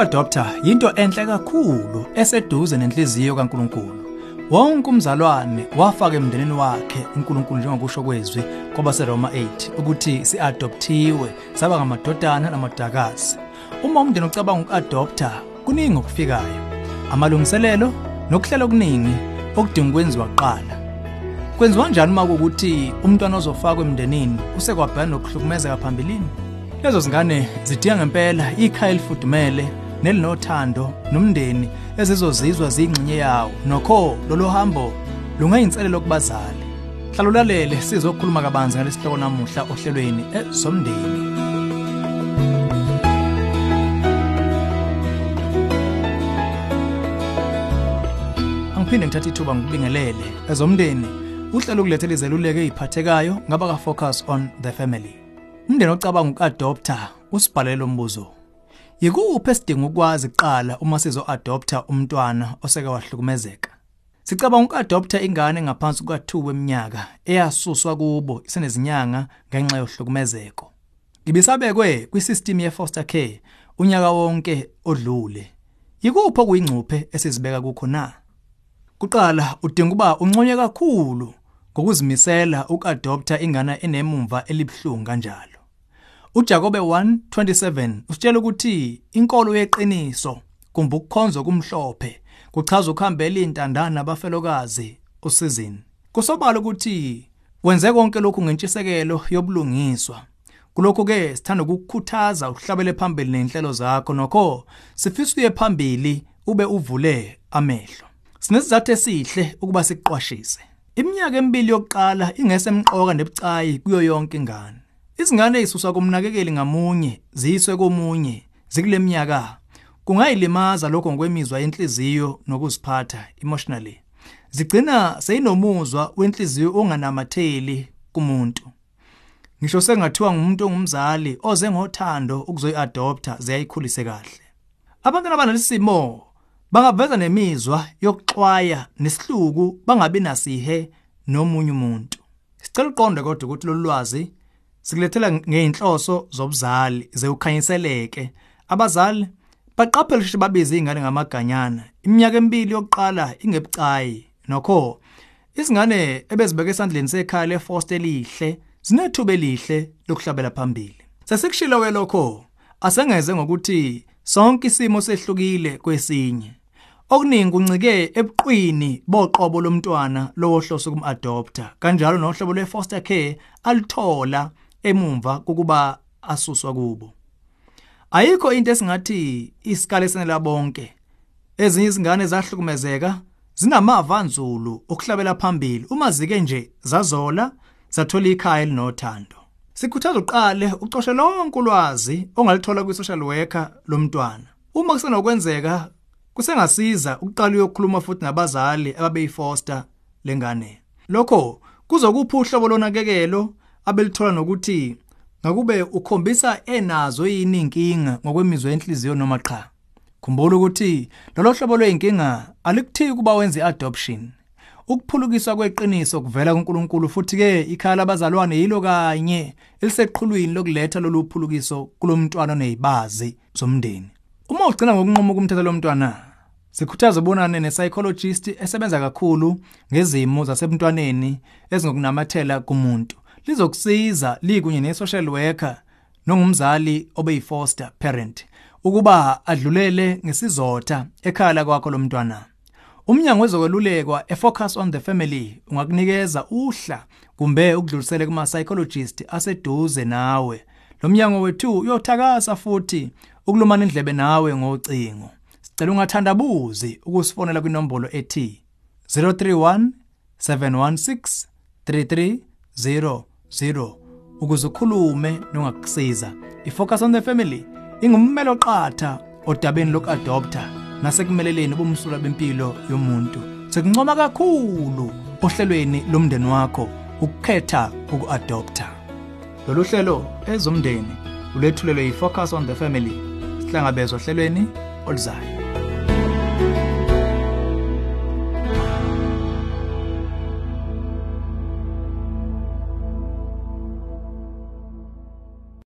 Uku-adopta yinto enhle kakhulu eseduze nenhliziyo kaNkuluNkulu. Wonke umzalwane wafaka emndenini wakhe uNkulunkulu njengokusho kwezwi kwabaseRoma 8 ukuthi si-adoptiwe saba ngamadodana namadakazi. Uma umndeni ucabanga uku-adopta kuningi okufikayo. Amalungiselelo nokuhlela okuningi okudinga ukwenziwa kuqala. Kwenziwa kanjani uma kuwukuthi umntwana ozofakwa emndenini usekwabhekana nokuhlukumezeka phambilini? Lezo zingane zidinga ngempela ikhaya elifudumele nelinothando nomndeni ezizozizwa ziyingxenye yawo nokho lolo hambo lungayinselelo kubazali. Hlala ulalele sizokhuluma kabanzi ngalesihloko namuhla ohlelweni ezomndeni. Angiphinde ngithathe ithuba ngikubingelele ezomndeni uhlelo ukulethela izeluleko eziphathekayo ngaba ka focus on the family. Umndeni ocabanga uku-adopta usibhalele umbuzo. Yikuphi esidinga ukwazi kuqala uma sizo-adopta umntwana oseke wahlukumezeka? Sicabanga uku-adopta ingane ngaphansi kuka-2 weminyaka eyasuswa kubo isenezinyanga ngenxa yohlukumezeko. Ibisabekwe kwisystem ye-foster care unyaka wonke odlule. Yikuphi okuyingcuphe esizibeka kukho na? Kuqala udinga kuba unconywe kakhulu ngokuzimisela uku-adopta ingane enemumva elibhlungu kanjalo. uJakobe 1:27 usitshela ukuthi inkolo yeqiniso kumbe ukukhonza kumhlophe kuchaza ukuhambela intandana nabafelokazi usizini. Kusobala ukuthi wenze konke lokhu ngentshisekelo yobulungiswa. Kulokho ke sithanda ukukukhuthaza uhlabele phambili nenhlelo zakho nokho sifisa uye phambili ube uvule amehlo. Sinesizathu esihle ukuba siqwashise. Iminyaka emibili yokuqala ingesemqoka nebucayi kuyo yonke ingane. Izingane ezisuswa kumnakekeli ngamunye ziyiswe komunye zikule minyaka kungayilimaza lokho ngokwemizwa yenhliziyo nokuziphatha emotionally. Zigcina seyinomuzwa wenhliziyo onganamatheli kumuntu. Ngisho sengathiwa ngumuntu ongumzali oze ngothando ukuzoyi-adopta ziyayikhulise kahle. Abantwana abanesimo bangaveza nemizwa yokuxwaya nesihluku bangabi nasihe nomunye umuntu. Sicela uqonde kodwa ukuthi lolu lwazi sikulethela ngeinhloso zobuzali zewukhanyiseleke. Abazali baqaphele ukuthi babize izingane ngamaganyana. Iminyaka emibili yokuqala ingebucayi. Nokho izingane ebezibeke esandleni sekhaya lefoster elihle zinethuba elihle lokuhlabela phambili. Sesikushilo ke lokho asengeze ngokuthi sonke isimo sehlukile kwesinye. Okuningi kuncike ebuqwini boqobo lomntwana lowohloso kum-adopta kanjalo nohlobo lwe-foster care alithola emumva kokuba asuswa kubo. Ayikho into esingathi isikale senela bonke. Ezinye izingane zahlukumezeka zinamava anzulu okuhlabela phambili. Uma zike nje zazola zathola ikhaya elinothando. Sikhuthaza uqale ucoshe lonke ulwazi ongalithola kwi-social worker lomntwana. Uma kusenokwenzeka kusengasiza ukuqala uyokhuluma futhi nabazali ababeyifoster lengane. Lokho kuzokupha uhlobo lonakekelo abelithola nokuthi ngakube ukhombisa enazo yini inkinga ngokwemizwa yenhliziyo noma cha khumbula ukuthi lolo hlobo lweinkinga alikuthiki kuba wenza iadoption. Ukuphulukiswa kweqiniso kuvela kuNkulunkulu futhi ke ikhaya labazalwane yilo kanye eliseqhulwini lokuletha lolu phulukiso kulomntwana onezibazi zomndeni. Uma ugcina ngokunqoma kumthetho lomntwana sikhuthaza ubonane nepsychologist esebenza kakhulu ngezimo zasemntwaneni ezingokunamathela kumuntu. Lizokusiza likunye ne-social worker nongumzali obeyi-foster parent ukuba adlulele ngesizotha ekhala kwakho lomntwana umnyango wezokwelulekwa efocus on the family ungakunikeza uhla kumbe ukudlulisele kuma psychologist aseduze nawe. Lo mnyango wethu uyothakasa futhi ukulumana indlebe nawe ngocingo. Sicela ungathandabuzi ukusifonela kwinombolo ethi 031 716 3300 ukuze ukhulume nongakusiza ifocus on the family ingummelo qatha odabeni lokuadopta nasekumeleleni ubumsulwa bempilo yomuntu. Sekuncoma kakhulu ohlelweni lomndeni wakho ukukhetha ukuadopta lolu hlelo ezomndeni ulethulelwe yifocus on the family sihlangabezwa ohlelweni oluzayo.